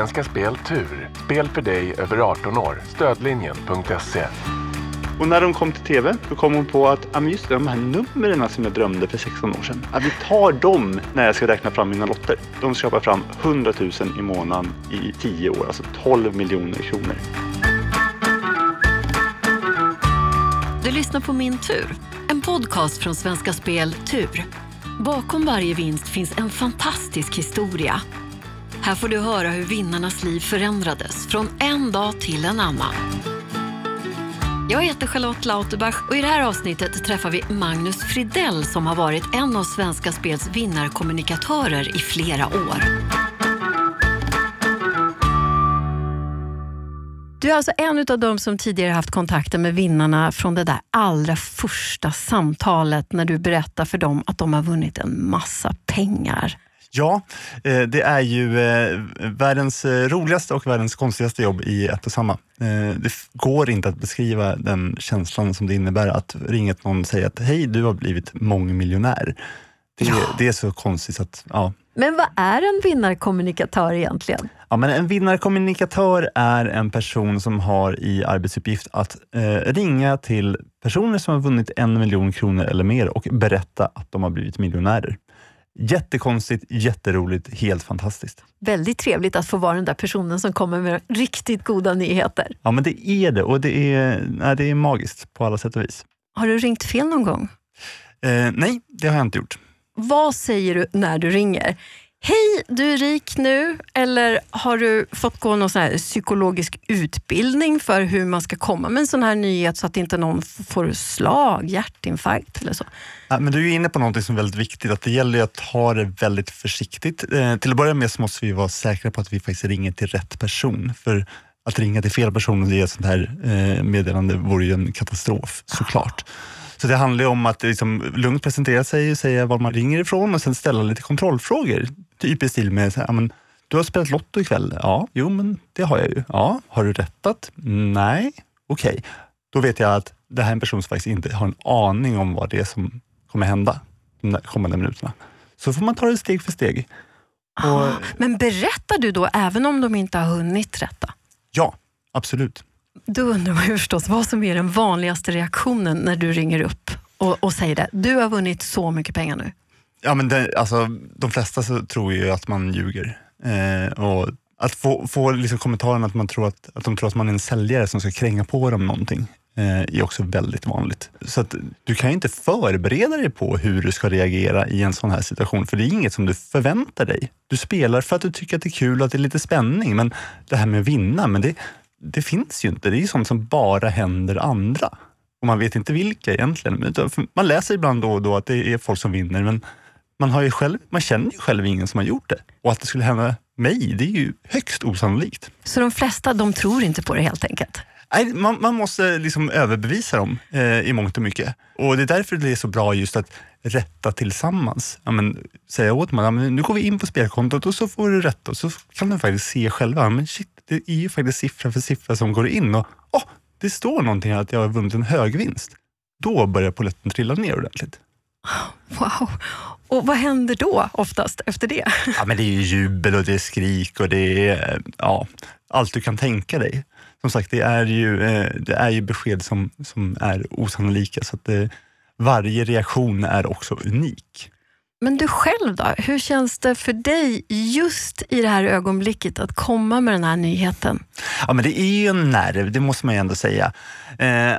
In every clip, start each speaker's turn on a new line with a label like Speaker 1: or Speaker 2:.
Speaker 1: Svenska Spel Tur. Spel för dig över 18 år. Stödlinjen.se.
Speaker 2: Och när de kom till TV, då kom hon på att ah, just det, de här numren som jag drömde för 16 år sedan, att vi tar dem när jag ska räkna fram mina lotter. De skapar fram 100 000 i månaden i 10 år, alltså 12 miljoner kronor.
Speaker 3: Du lyssnar på Min tur, en podcast från Svenska Spel Tur. Bakom varje vinst finns en fantastisk historia. Här får du höra hur vinnarnas liv förändrades från en dag till en annan. Jag heter Charlotte Lauterbach och i det här avsnittet träffar vi Magnus Fridell som har varit en av Svenska Spels vinnarkommunikatörer i flera år. Du är alltså en av de som tidigare haft kontakter med vinnarna från det där allra första samtalet när du berättar för dem att de har vunnit en massa pengar.
Speaker 2: Ja, eh, det är ju eh, världens eh, roligaste och världens konstigaste jobb i ett och samma. Det går inte att beskriva den känslan som det innebär att ringa någon och säga att hej, du har blivit mångmiljonär. Det, ja. det är så konstigt att, ja.
Speaker 3: Men vad är en vinnarkommunikatör egentligen?
Speaker 2: Ja, men en vinnarkommunikatör är en person som har i arbetsuppgift att eh, ringa till personer som har vunnit en miljon kronor eller mer och berätta att de har blivit miljonärer. Jättekonstigt, jätteroligt, helt fantastiskt.
Speaker 3: Väldigt trevligt att få vara den där personen som kommer med riktigt goda nyheter.
Speaker 2: Ja, men det är det och det är, nej, det är magiskt på alla sätt och vis.
Speaker 3: Har du ringt fel någon gång?
Speaker 2: Eh, nej, det har jag inte gjort.
Speaker 3: Vad säger du när du ringer? Hej, du är rik nu. Eller har du fått gå någon sån psykologisk utbildning för hur man ska komma med en sån här nyhet så att inte någon får slag, hjärtinfarkt eller så?
Speaker 2: Ja, men du är inne på något som är väldigt viktigt, att det gäller att ha det väldigt försiktigt. Eh, till att börja med så måste vi vara säkra på att vi faktiskt ringer till rätt person. För att ringa till fel person och ge ett sånt här eh, meddelande vore ju en katastrof såklart. Så det handlar om att liksom lugnt presentera sig, säga var man ringer ifrån och sen ställa lite kontrollfrågor. Typ i stil med, så här, men, du har spelat Lotto ikväll? Ja, jo men det har jag ju. Ja, har du rättat? Nej, okej. Okay. Då vet jag att det här är en person som faktiskt inte har en aning om vad det är som kommer hända de kommande minuterna. Så får man ta det steg för steg.
Speaker 3: Ah, och, men berättar du då även om de inte har hunnit rätta?
Speaker 2: Ja, absolut.
Speaker 3: Då undrar man ju förstås vad som är den vanligaste reaktionen när du ringer upp och, och säger det. Du har vunnit så mycket pengar nu.
Speaker 2: Ja, men det, alltså, de flesta så tror ju att man ljuger. Eh, och att få, få liksom kommentaren att, man tror att, att de tror att man är en säljare som ska kränga på dem någonting eh, är också väldigt vanligt. Så att du kan ju inte förbereda dig på hur du ska reagera i en sån här situation, för det är inget som du förväntar dig. Du spelar för att du tycker att det är kul och att det är lite spänning, men det här med att vinna, men det, det finns ju inte. Det är ju sånt som bara händer andra. Och man vet inte vilka egentligen. Man läser ibland då och då att det är folk som vinner, men man, har ju själv, man känner ju själv ingen som har gjort det. Och att det skulle hända mig, det är ju högst osannolikt.
Speaker 3: Så de flesta, de tror inte på det helt enkelt?
Speaker 2: Nej, man, man måste liksom överbevisa dem eh, i mångt och mycket. Och Det är därför det är så bra just att rätta tillsammans. Ja, men, säga åt dem att nu går vi in på spelkontot och så får du rätta. Och så kan de faktiskt se själva, men shit, det är ju faktiskt siffra för siffra som går in. Och oh, Det står någonting här att jag har vunnit en hög vinst. Då börjar polletten trilla ner ordentligt.
Speaker 3: Wow. Och vad händer då oftast efter det?
Speaker 2: Ja, men det är jubel och det är skrik och det är ja, allt du kan tänka dig. Som sagt, det är ju, eh, det är ju besked som, som är osannolika så att det, varje reaktion är också unik.
Speaker 3: Men du själv då? Hur känns det för dig just i det här ögonblicket att komma med den här nyheten?
Speaker 2: Ja, men det är ju en nerv, det måste man ju ändå säga. Eh,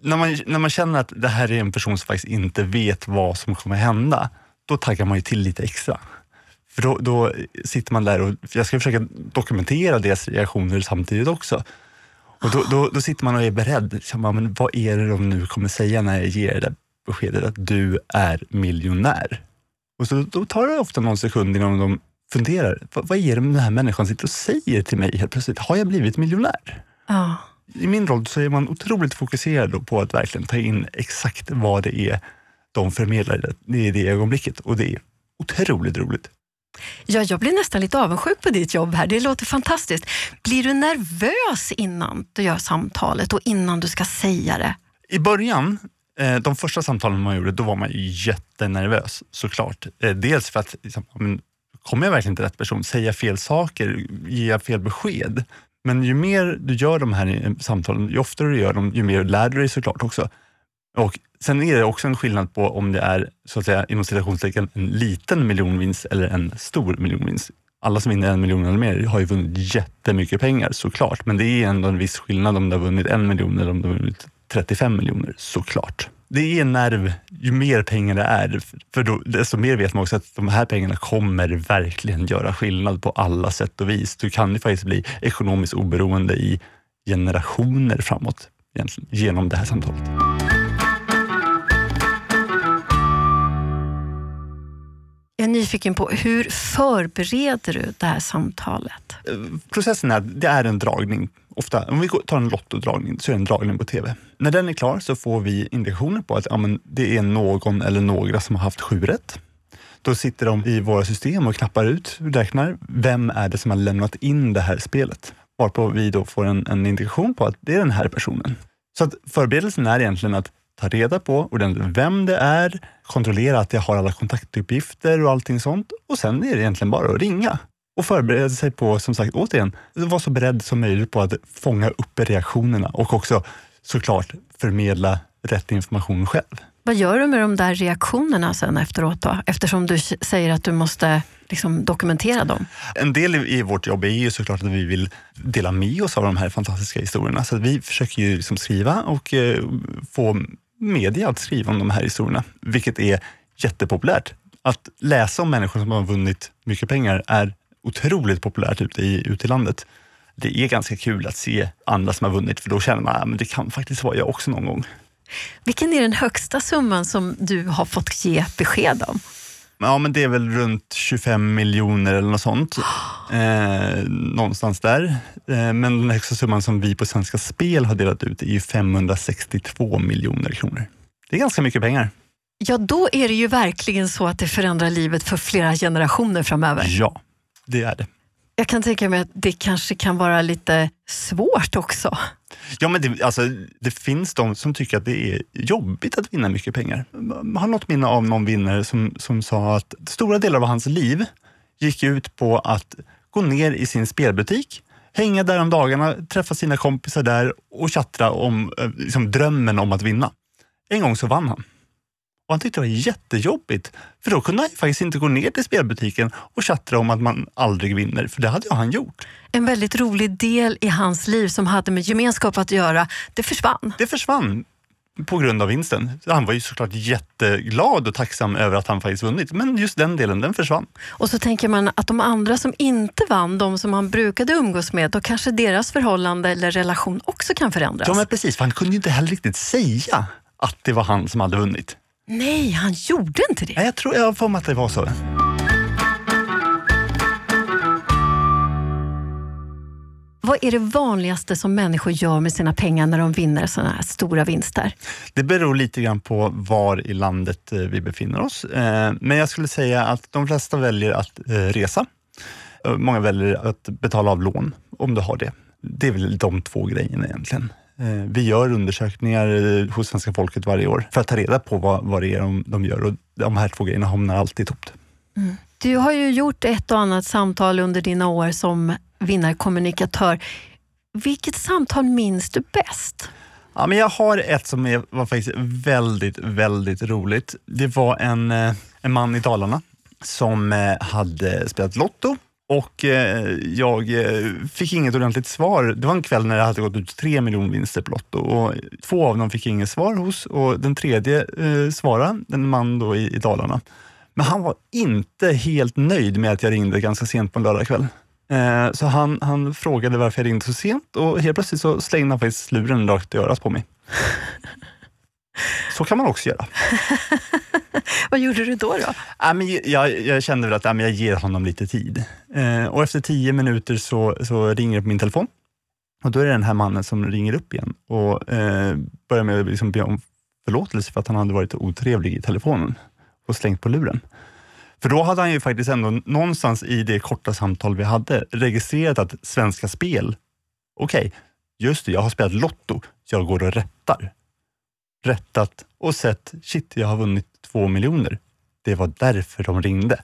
Speaker 2: när, man, när man känner att det här är en person som faktiskt inte vet vad som kommer hända, då taggar man ju till lite extra. För då, då sitter man där och jag ska försöka dokumentera deras reaktioner samtidigt också. Och då, då, då sitter man och är beredd. Man, men vad är det de nu kommer säga när jag ger det där beskedet att du är miljonär? Och så, då tar det ofta någon sekund innan de funderar. Vad, vad är det den här människan sitter och säger till mig helt plötsligt? Har jag blivit miljonär?
Speaker 3: Ja.
Speaker 2: I min roll så är man otroligt fokuserad på att verkligen ta in exakt vad det är de förmedlar i det ögonblicket och det är otroligt roligt.
Speaker 3: Ja, jag blir nästan lite avundsjuk på ditt jobb här. Det låter fantastiskt. Blir du nervös innan du gör samtalet och innan du ska säga det?
Speaker 2: I början, Eh, de första samtalen man gjorde, då var man jättenervös såklart. Eh, dels för att liksom, kommer jag verkligen till rätt person? Säger jag fel saker? Ger jag fel besked? Men ju mer du gör de här eh, samtalen, ju oftare du gör dem, ju mer lär du dig såklart också. Och Sen är det också en skillnad på om det är så att säga, inom citationstecken en liten miljonvinst eller en stor miljonvinst. Alla som vinner en miljon eller mer har ju vunnit jättemycket pengar såklart, men det är ändå en viss skillnad om du har vunnit en miljon eller om du har vunnit 35 miljoner såklart. Det är en nerv, ju mer pengar det är, för då, desto mer vet man också att de här pengarna kommer verkligen göra skillnad på alla sätt och vis. Du kan ju faktiskt bli ekonomiskt oberoende i generationer framåt genom det här samtalet.
Speaker 3: Jag är nyfiken på, hur förbereder du det här samtalet?
Speaker 2: Processen är, det är en dragning. Ofta, om vi tar en lottodragning, så är det en dragning på TV. När den är klar så får vi indikationer på att ja, men det är någon eller några som har haft sju rätt. Då sitter de i våra system och knappar ut, räknar, vem är det som har lämnat in det här spelet? Varpå vi då får en, en indikation på att det är den här personen. Så att förberedelsen är egentligen att ta reda på ordentligt vem det är, kontrollera att jag har alla kontaktuppgifter och allting sånt. Och sen är det egentligen bara att ringa och förbereda sig på, som sagt, återigen, vara så beredd som möjligt på att fånga upp reaktionerna och också såklart förmedla rätt information själv.
Speaker 3: Vad gör du med de där reaktionerna sen efteråt då? Eftersom du säger att du måste liksom dokumentera dem.
Speaker 2: En del i vårt jobb är ju såklart att vi vill dela med oss av de här fantastiska historierna. Så vi försöker ju liksom skriva och eh, få media att skriva om de här historierna, vilket är jättepopulärt. Att läsa om människor som har vunnit mycket pengar är otroligt populärt ute i, ute i landet. Det är ganska kul att se andra som har vunnit, för då känner man att ja, det kan faktiskt vara jag också någon gång.
Speaker 3: Vilken är den högsta summan som du har fått ge besked om?
Speaker 2: Ja, men det är väl runt 25 miljoner eller något sånt. Eh, någonstans där. Eh, men den högsta summan som vi på Svenska Spel har delat ut är 562 miljoner kronor. Det är ganska mycket pengar.
Speaker 3: Ja, då är det ju verkligen så att det förändrar livet för flera generationer framöver.
Speaker 2: Ja, det är det.
Speaker 3: Jag kan tänka mig att det kanske kan vara lite svårt också.
Speaker 2: Ja, men det, alltså, det finns de som tycker att det är jobbigt att vinna mycket pengar. Jag har något minne av någon vinnare som, som sa att stora delar av hans liv gick ut på att gå ner i sin spelbutik, hänga där om dagarna, träffa sina kompisar där och chattra om eh, liksom, drömmen om att vinna. En gång så vann han. Och han tyckte det var jättejobbigt, för då kunde han faktiskt inte gå ner till spelbutiken och chattra om att man aldrig vinner, för det hade ju han gjort.
Speaker 3: En väldigt rolig del i hans liv som hade med gemenskap att göra, det försvann.
Speaker 2: Det försvann på grund av vinsten. Han var ju såklart jätteglad och tacksam över att han faktiskt vunnit, men just den delen, den försvann.
Speaker 3: Och så tänker man att de andra som inte vann, de som han brukade umgås med, då kanske deras förhållande eller relation också kan förändras.
Speaker 2: Ja, men precis, för han kunde ju inte heller riktigt säga att det var han som hade vunnit.
Speaker 3: Nej, han gjorde inte det.
Speaker 2: Nej, jag tror jag har för mig att det var så.
Speaker 3: Vad är det vanligaste som människor gör med sina pengar när de vinner sådana här stora vinster?
Speaker 2: Det beror lite grann på var i landet eh, vi befinner oss. Eh, men jag skulle säga att de flesta väljer att eh, resa. Många väljer att betala av lån, om du har det. Det är väl de två grejerna egentligen. Vi gör undersökningar hos svenska folket varje år för att ta reda på vad, vad det är de, de gör och de här två grejerna hamnar alltid tomt.
Speaker 3: Mm. Du har ju gjort ett och annat samtal under dina år som vinnarkommunikatör. Vilket samtal minns du bäst?
Speaker 2: Ja, men jag har ett som är, var faktiskt väldigt, väldigt roligt. Det var en, eh, en man i Dalarna som eh, hade spelat Lotto och eh, jag eh, fick inget ordentligt svar. Det var en kväll när det hade gått ut tre miljonvinster på Lotto och två av dem fick inget svar hos och den tredje eh, svarade, en man då i, i Dalarna. Men han var inte helt nöjd med att jag ringde ganska sent på en lördagkväll. Eh, så han, han frågade varför jag ringde så sent och helt plötsligt så slängde han faktiskt luren rakt i örat på mig. Så kan man också göra.
Speaker 3: Vad gjorde du då? då?
Speaker 2: Ja, men jag, jag kände väl att ja, men jag ger honom lite tid. Eh, och efter tio minuter så, så ringer det på min telefon. Och Då är det den här mannen som ringer upp igen och eh, börjar med att liksom be om förlåtelse för att han hade varit otrevlig i telefonen och slängt på luren. För då hade han ju faktiskt ändå någonstans i det korta samtal vi hade registrerat att Svenska Spel, okej, okay, just det, jag har spelat Lotto, jag går och rättar. Rättat och sett, shit, jag har vunnit två miljoner. Det var därför de ringde.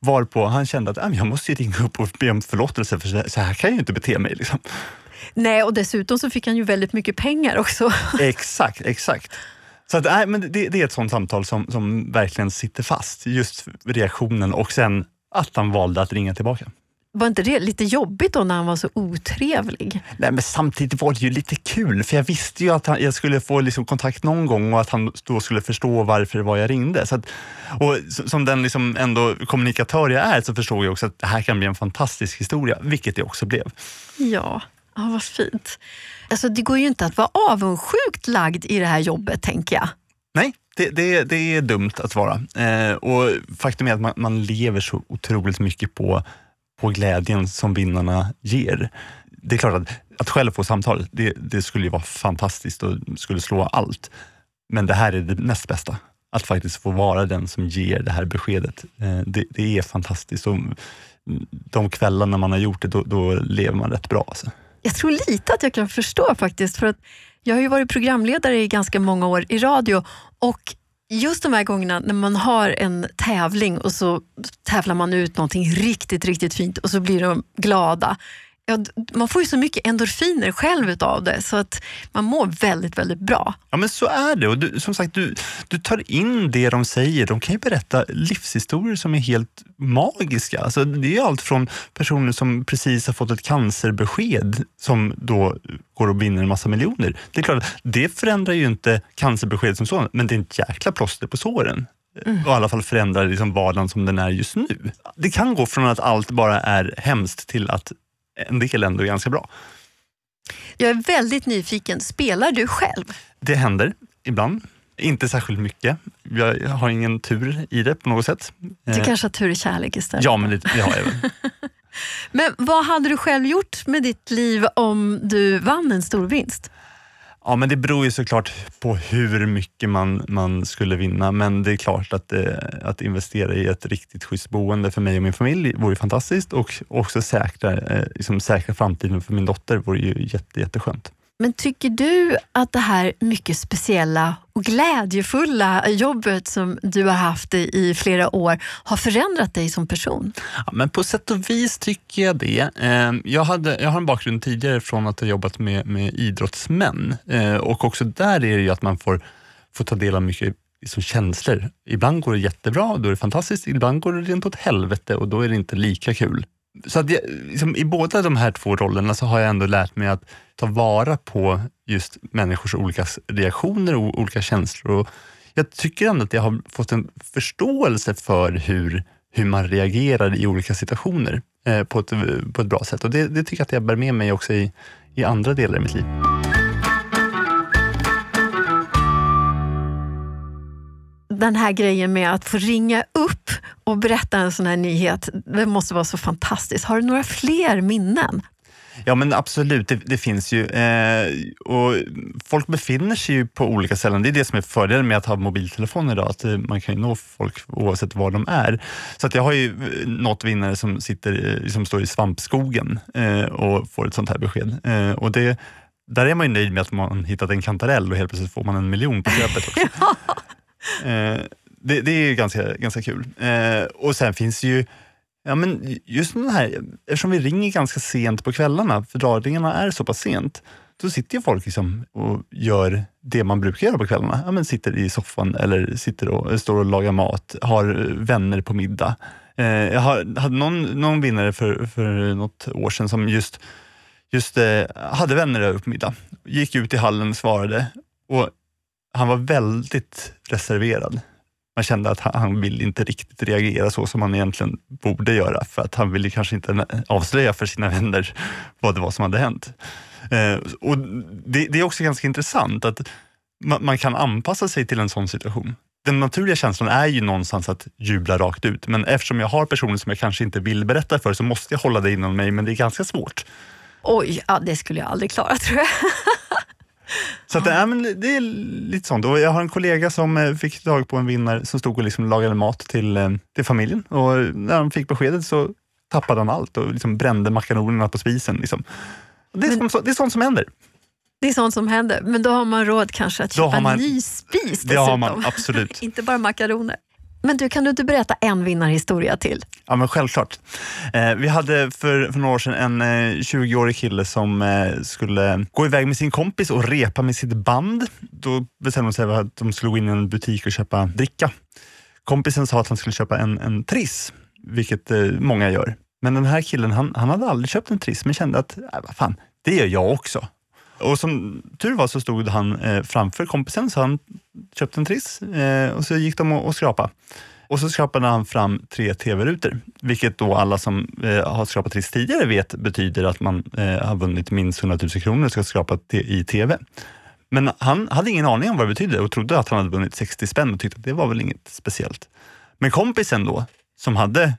Speaker 2: Varpå han kände att "Ah, jag måste ju ringa upp och be om förlåtelse för så- så här kan jag ju inte bete mig. Liksom.
Speaker 3: Nej, och dessutom så fick han ju väldigt mycket pengar också.
Speaker 2: Exakt, exakt. Så att, nej, men det, det är ett sånt samtal som, som verkligen sitter fast. Just reaktionen och sen att han valde att ringa tillbaka.
Speaker 3: Var inte det lite jobbigt då när han var så otrevlig?
Speaker 2: Nej, men samtidigt var det ju lite kul, för jag visste ju att han, jag skulle få liksom kontakt någon gång och att han då skulle förstå varför det var jag ringde. Så att, och som den liksom ändå kommunikatör jag är så förstod jag också att det här kan bli en fantastisk historia, vilket det också blev.
Speaker 3: Ja, ja vad fint. Alltså, det går ju inte att vara avundsjukt lagd i det här jobbet, tänker jag.
Speaker 2: Nej, det, det, det är dumt att vara. Eh, och faktum är att man, man lever så otroligt mycket på, på glädjen som vinnarna ger. Det är klart att, att själv få samtal, det, det skulle ju vara fantastiskt och skulle slå allt. Men det här är det näst bästa. Att faktiskt få vara den som ger det här beskedet. Eh, det, det är fantastiskt. Och de kvällarna man har gjort det, då, då lever man rätt bra. Alltså.
Speaker 3: Jag tror lite att jag kan förstå faktiskt. För att jag har ju varit programledare i ganska många år i radio och just de här gångerna när man har en tävling och så tävlar man ut någonting riktigt, riktigt fint och så blir de glada. Ja, man får ju så mycket endorfiner själv utav det så att man mår väldigt, väldigt bra.
Speaker 2: Ja men så är det. Och du, som sagt, du, du tar in det de säger. De kan ju berätta livshistorier som är helt magiska. Alltså, det är allt från personer som precis har fått ett cancerbesked som då går och vinner en massa miljoner. Det är klart det förändrar ju inte cancerbeskedet som sådant, men det är ett jäkla plåster på såren. Och i alla fall förändrar liksom vardagen som den är just nu. Det kan gå från att allt bara är hemskt till att en del ändå ganska bra.
Speaker 3: Jag är väldigt nyfiken. Spelar du själv?
Speaker 2: Det händer ibland. Inte särskilt mycket. Jag har ingen tur i det på något sätt.
Speaker 3: Du
Speaker 2: Eh,
Speaker 3: kanske har tur i kärlek istället?
Speaker 2: Ja, men det, det har jag väl.
Speaker 3: Men vad hade du själv gjort med ditt liv om du vann en stor vinst?
Speaker 2: Ja, men det beror ju såklart på hur mycket man, man skulle vinna. Men det är klart att, eh, att investera i ett riktigt schysst boende för mig och min familj vore fantastiskt och också säkra, eh, liksom säkra framtiden för min dotter vore ju jätte, jätteskönt.
Speaker 3: Men tycker du att det här mycket speciella och glädjefulla jobbet som du har haft i, i flera år har förändrat dig som person?
Speaker 2: Ja, men på sätt och vis tycker jag det. Eh, Jag, hade, jag har en bakgrund tidigare från att ha jobbat med, med idrottsmän Eh, och också där är det ju att man får, får ta del av mycket liksom känslor. Ibland går det jättebra, då är det fantastiskt. Ibland går det rent åt helvete och då är det inte lika kul. Så att jag, liksom, I båda de här två rollerna så har jag ändå lärt mig att ta vara på just människors olika reaktioner och olika känslor. Och jag tycker ändå att jag har fått en förståelse för hur, hur man reagerar i olika situationer eh, på, ett, på ett bra sätt. Och det, det tycker jag att jag bär med mig också i, i andra delar i mitt liv.
Speaker 3: Den här grejen med att få ringa upp och berätta en sån här nyhet, det måste vara så fantastiskt. Har du några fler minnen?
Speaker 2: Ja men absolut, det, det finns ju. Eh, och folk befinner sig ju på olika ställen. Det är det som är fördelen med att ha mobiltelefon idag, att eh, man kan ju nå folk oavsett var de är. Så att jag har ju eh, nått vinnare som, sitter, eh, som står i svampskogen eh, och får ett sånt här besked. Eh, och det, där är man ju nöjd med att man hittat en kantarell och helt plötsligt får man en miljon på köpet också. Eh, det, det är ju ganska, ganska kul. Eh, och sen finns det ju Ja, men just den här, eftersom vi ringer ganska sent på kvällarna, för dragningarna är så pass sent, då sitter ju folk liksom och gör det man brukar göra på kvällarna. Ja, men sitter i soffan eller sitter och, eh, står och lagar mat, har vänner på middag. Eh, jag har, hade någon, någon vinnare för, för något år sedan som just, just eh, hade vänner över på middag. Gick ut i hallen och svarade och han var väldigt reserverad. Man kände att han, han vill inte riktigt reagera så som han egentligen borde göra för att han ville kanske inte avslöja för sina vänner vad det var som hade hänt. Eh, och det, det är också ganska intressant att man, man kan anpassa sig till en sån situation. Den naturliga känslan är ju någonstans att jubla rakt ut, men eftersom jag har personer som jag kanske inte vill berätta för så måste jag hålla det inom mig, men det är ganska svårt.
Speaker 3: Oj, ja, det skulle jag aldrig klara tror jag.
Speaker 2: Så att, det, är, men det är lite sånt. Och jag har en kollega som eh, fick tag på en vinnare som stod och liksom lagade mat till, eh, till familjen. Och när han fick beskedet så tappade han allt och liksom brände makaronerna på spisen. Liksom. Det, är
Speaker 3: Men-
Speaker 2: som, det är sånt som händer.
Speaker 3: Det är sånt som händer, men då har man råd kanske att
Speaker 2: Då
Speaker 3: köpa
Speaker 2: man-
Speaker 3: en ny spis
Speaker 2: Det har
Speaker 3: dessutom.
Speaker 2: man absolut.
Speaker 3: Inte bara makaroner. Men du, kan du inte berätta en vinnarhistoria till?
Speaker 2: Ja, men självklart. Eh, vi hade för, för några år sedan en eh, 20-årig kille som eh, skulle gå iväg med sin kompis och repa med sitt band. Då bestämde de sig för att de skulle gå in i en butik och köpa dricka. Kompisen sa att han skulle köpa en, en triss, vilket eh, många gör. Men den här killen, han, han hade aldrig köpt en triss, men kände att, äh, vad fan, det gör jag också. Och som tur var så stod han eh, framför kompisen, så han köpte en triss eh, och så gick de och, och skrapade. Och så skrapade han fram tre tv-rutor, vilket då alla som eh, har skrapat triss tidigare vet betyder att man eh, har vunnit minst 100 000 kronor och ska skrapa i tv. Men han hade ingen aning om vad det betydde och trodde att han hade vunnit 60 spänn och tyckte att det var väl inget speciellt. Men kompisen då, som hade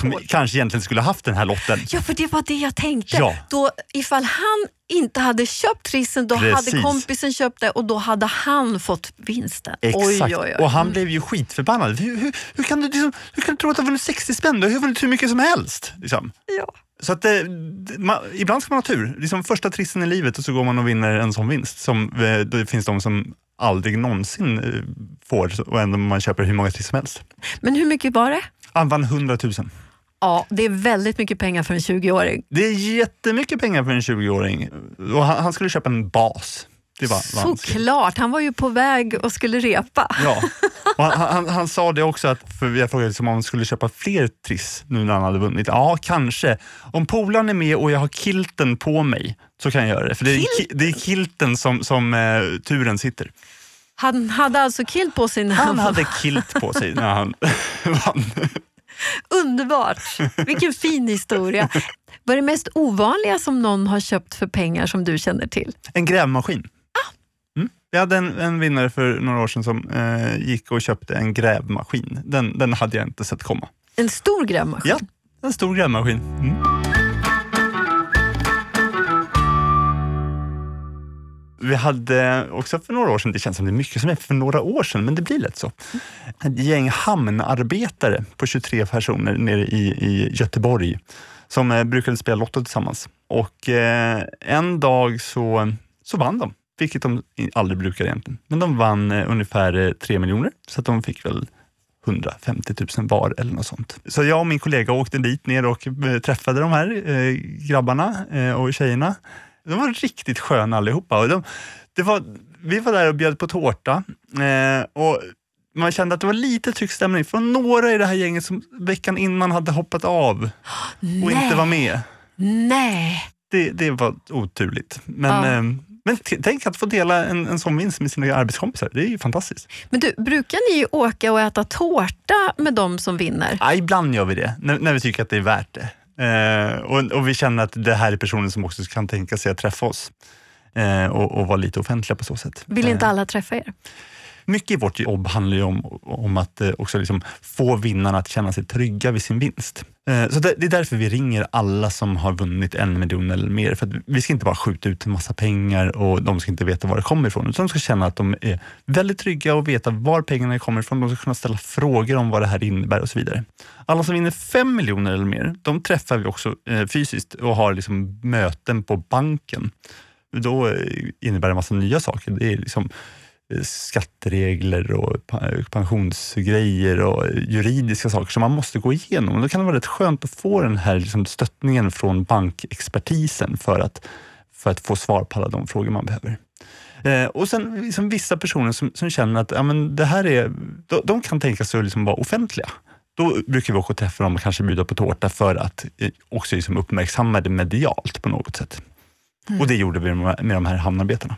Speaker 2: som kanske egentligen skulle haft den här lotten,
Speaker 3: Ja, för det var det jag tänkte.
Speaker 2: Ja.
Speaker 3: Då, ifall han inte hade köpt trissen, då
Speaker 2: Precis.
Speaker 3: hade kompisen köpt det och då hade han fått vinsten.
Speaker 2: Exakt.
Speaker 3: Oj, oj, oj.
Speaker 2: Och han
Speaker 3: Mm.
Speaker 2: blev ju skitförbannad. Hur, hur, hur, kan du, liksom, hur kan du tro att du har vunnit 60 spänn? Du har vunnit hur mycket som helst. Liksom.
Speaker 3: Ja.
Speaker 2: Så att, eh, d- man, ibland ska man ha tur. Liksom första trissen i livet och så går man och vinner en sån vinst. Som, eh, det finns de som aldrig någonsin eh, får och ändå man köper hur många triss som helst.
Speaker 3: Men hur mycket var det?
Speaker 2: Han vann 100 000.
Speaker 3: Ja, det är väldigt mycket pengar för en 20-åring.
Speaker 2: Det är jättemycket pengar för en 20-åring. Och han, han skulle köpa en bas.
Speaker 3: Såklart, han var ju på väg och skulle repa.
Speaker 2: Ja, och han, han, han sa det också, att, för jag frågade liksom om han skulle köpa fler Triss nu när han hade vunnit. Ja, kanske. Om polaren är med och jag har kilten på mig så kan jag göra det. För det är, ki, det är kilten som, som eh, turen sitter.
Speaker 3: Han hade alltså kilt på sig när
Speaker 2: Han
Speaker 3: han
Speaker 2: hade kilt på sig när han vann.
Speaker 3: Underbart! Vilken fin historia. Vad är det mest ovanliga som någon har köpt för pengar som du känner till?
Speaker 2: En grävmaskin. Mm. Vi hade en, en vinnare för några år sedan som eh, gick och köpte en grävmaskin. Den, den hade jag inte sett komma.
Speaker 3: En stor grävmaskin?
Speaker 2: Ja, en stor grävmaskin. Mm. Vi hade också för några år sedan, det känns som det är mycket som är för några år sedan, men det blir lätt så. Ett gäng hamnarbetare på 23 personer nere i, i Göteborg som eh, brukade spela Lotto tillsammans. Och eh, en dag så, så vann de, vilket de aldrig brukar egentligen. Men de vann eh, ungefär eh, 3 miljoner, så att de fick väl 150 000 var eller något sånt. Så jag och min kollega åkte dit ner och eh, träffade de här eh, grabbarna eh, och tjejerna. De var riktigt sköna allihopa. Och de, det var, vi var där och bjöd på tårta eh, och man kände att det var lite tryckt stämning från några i det här gänget som veckan innan hade hoppat av och inte var med.
Speaker 3: Nej!
Speaker 2: Det, det var oturligt. Men,
Speaker 3: Ja.
Speaker 2: eh, men tänk att få dela en, en sån vinst med sina arbetskompisar. Det är ju fantastiskt.
Speaker 3: Men du, brukar ni åka och äta tårta med de som vinner?
Speaker 2: Ja, ibland gör vi det, när, när vi tycker att det är värt det. Eh, och, och vi känner att det här är personer som också kan tänka sig att träffa oss eh, och, och vara lite offentliga på så sätt.
Speaker 3: Vill inte
Speaker 2: Eh,
Speaker 3: alla träffa er?
Speaker 2: Mycket i vårt jobb handlar ju om, om att eh, också liksom få vinnarna att känna sig trygga vid sin vinst. Eh, så det, det är därför vi ringer alla som har vunnit en miljon eller mer. För att vi ska inte bara skjuta ut en massa pengar och de ska inte veta var det kommer ifrån. Utan de ska känna att de är väldigt trygga och veta var pengarna kommer ifrån. De ska kunna ställa frågor om vad det här innebär och så vidare. Alla som vinner fem miljoner eller mer, de träffar vi också eh, fysiskt och har liksom möten på banken. Då innebär det en massa nya saker. Det är liksom skatteregler och pensionsgrejer och juridiska saker som man måste gå igenom. Då kan det vara rätt skönt att få den här liksom stöttningen från bankexpertisen för att, för att få svar på alla de frågor man behöver. Eh, och sen liksom vissa personer som, som känner att ja, men det här är, de, de kan tänka sig att liksom vara offentliga. Då brukar vi åka och träffa dem och kanske bjuda på tårta för att eh, också liksom uppmärksamma det medialt på något sätt. Och det gjorde vi med, med de här hamnarbetarna.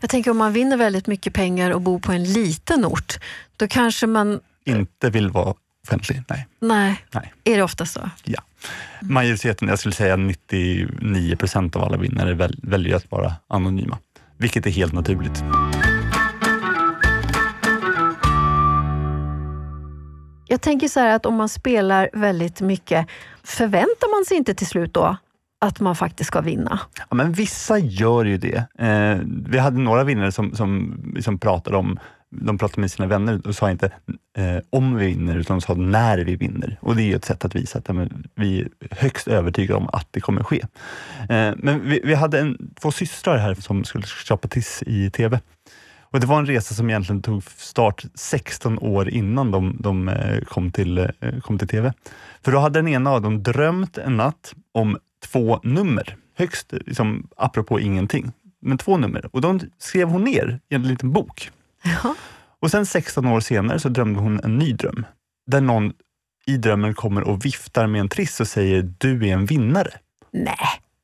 Speaker 3: Jag tänker om man vinner väldigt mycket pengar och bor på en liten ort, då kanske man...
Speaker 2: Inte vill vara offentlig, nej.
Speaker 3: Nej,
Speaker 2: Nej.
Speaker 3: är det ofta så?
Speaker 2: Ja. Majoriteten, jag skulle säga 99 procent av alla vinnare väl, väljer att vara anonyma, vilket är helt naturligt.
Speaker 3: Jag tänker så här att om man spelar väldigt mycket, förväntar man sig inte till slut då att man faktiskt ska vinna?
Speaker 2: Ja, men vissa gör ju det. Eh, vi hade några vinnare som, som, som pratade om de pratade med sina vänner och sa inte eh, om vi vinner, utan de sa när vi vinner. Och Det är ju ett sätt att visa att ja, men, vi är högst övertygade om att det kommer ske. Eh, men vi, vi hade en, två systrar här som skulle köpa tiss i TV. Och Det var en resa som egentligen tog start 16 år innan de, de eh, kom, till, eh, kom till TV. För då hade den ena av dem drömt en natt om två nummer. Högst, liksom, apropå ingenting. Men två nummer. Och de skrev hon ner i en liten bok.
Speaker 3: Ja.
Speaker 2: Och sen 16 år senare så drömde hon en ny dröm. Där någon i drömmen kommer och viftar med en triss och säger du är en vinnare.
Speaker 3: Nej.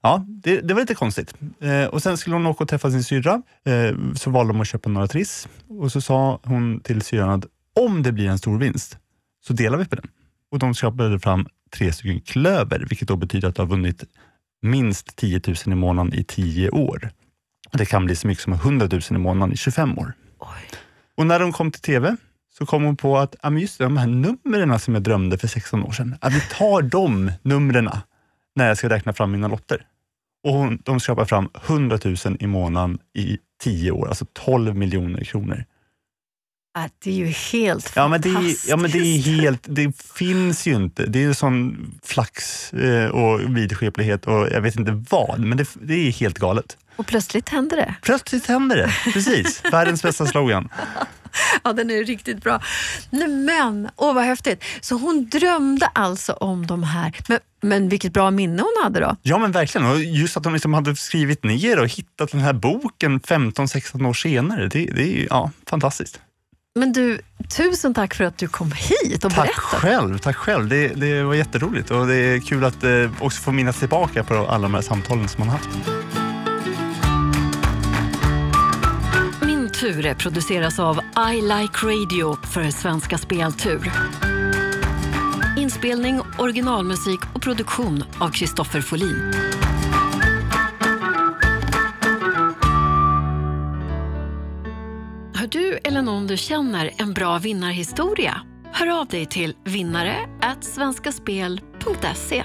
Speaker 2: Ja, det, det var lite konstigt. Eh, och Sen skulle hon åka och träffa sin syrra. Eh, så valde de att köpa några triss. Och så sa hon till syrran att om det blir en stor vinst så delar vi på den. Och De köpade fram tre stycken klöver, vilket då betyder att du har vunnit minst 10 000 i månaden i 10 år. Och Det kan bli så mycket som 100 000 i månaden i 25 år.
Speaker 3: Oj.
Speaker 2: Och när de kom till TV så kom hon på att ja, men just det, de här numren som jag drömde för 16 år sedan, att vi tar de numren när jag ska räkna fram mina lotter. Och hon, de skrapar fram 100 000 i månaden i 10 år, alltså 12 miljoner kronor.
Speaker 3: Ah, det är ju helt
Speaker 2: Ja men, det är, ja, men det är helt, det finns ju inte. Det är sån flax eh, och vidskeplighet och jag vet inte vad, men det, det är helt galet.
Speaker 3: Och plötsligt händer det.
Speaker 2: Plötsligt händer det, precis. Världens bästa slogan.
Speaker 3: Ja, den är riktigt bra. Men, åh vad häftigt. Så hon drömde alltså om de här. Men, men vilket bra minne hon hade då.
Speaker 2: Ja men verkligen, och just att de liksom hade skrivit ner och hittat den här boken 15-16 år senare, det, det är ju ja, fantastiskt.
Speaker 3: Men du, tusen tack för att du kom hit och
Speaker 2: Tack
Speaker 3: berättade.
Speaker 2: själv, tack själv. Det, det var jätteroligt och det är kul att eh, också få minnas tillbaka på alla de här samtalen som man haft.
Speaker 4: Min tur produceras av I Like Radio för Svenska Speltur. Inspelning, originalmusik och produktion av Kristoffer Folin. Du eller någon du känner en bra vinnarhistoria? Hör av dig till vinnare svenskaspel.se.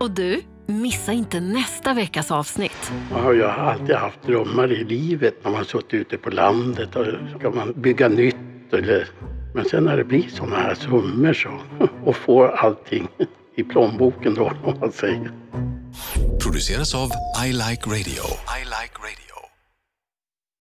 Speaker 4: Och du, missa inte nästa veckas avsnitt.
Speaker 5: Man har ju alltid haft drömmar i livet när man suttit ute på landet och ska man bygga nytt eller men sen när det blir sådana här summor så och får allting i plånboken då om man säger.
Speaker 6: produceras av I Like Radio.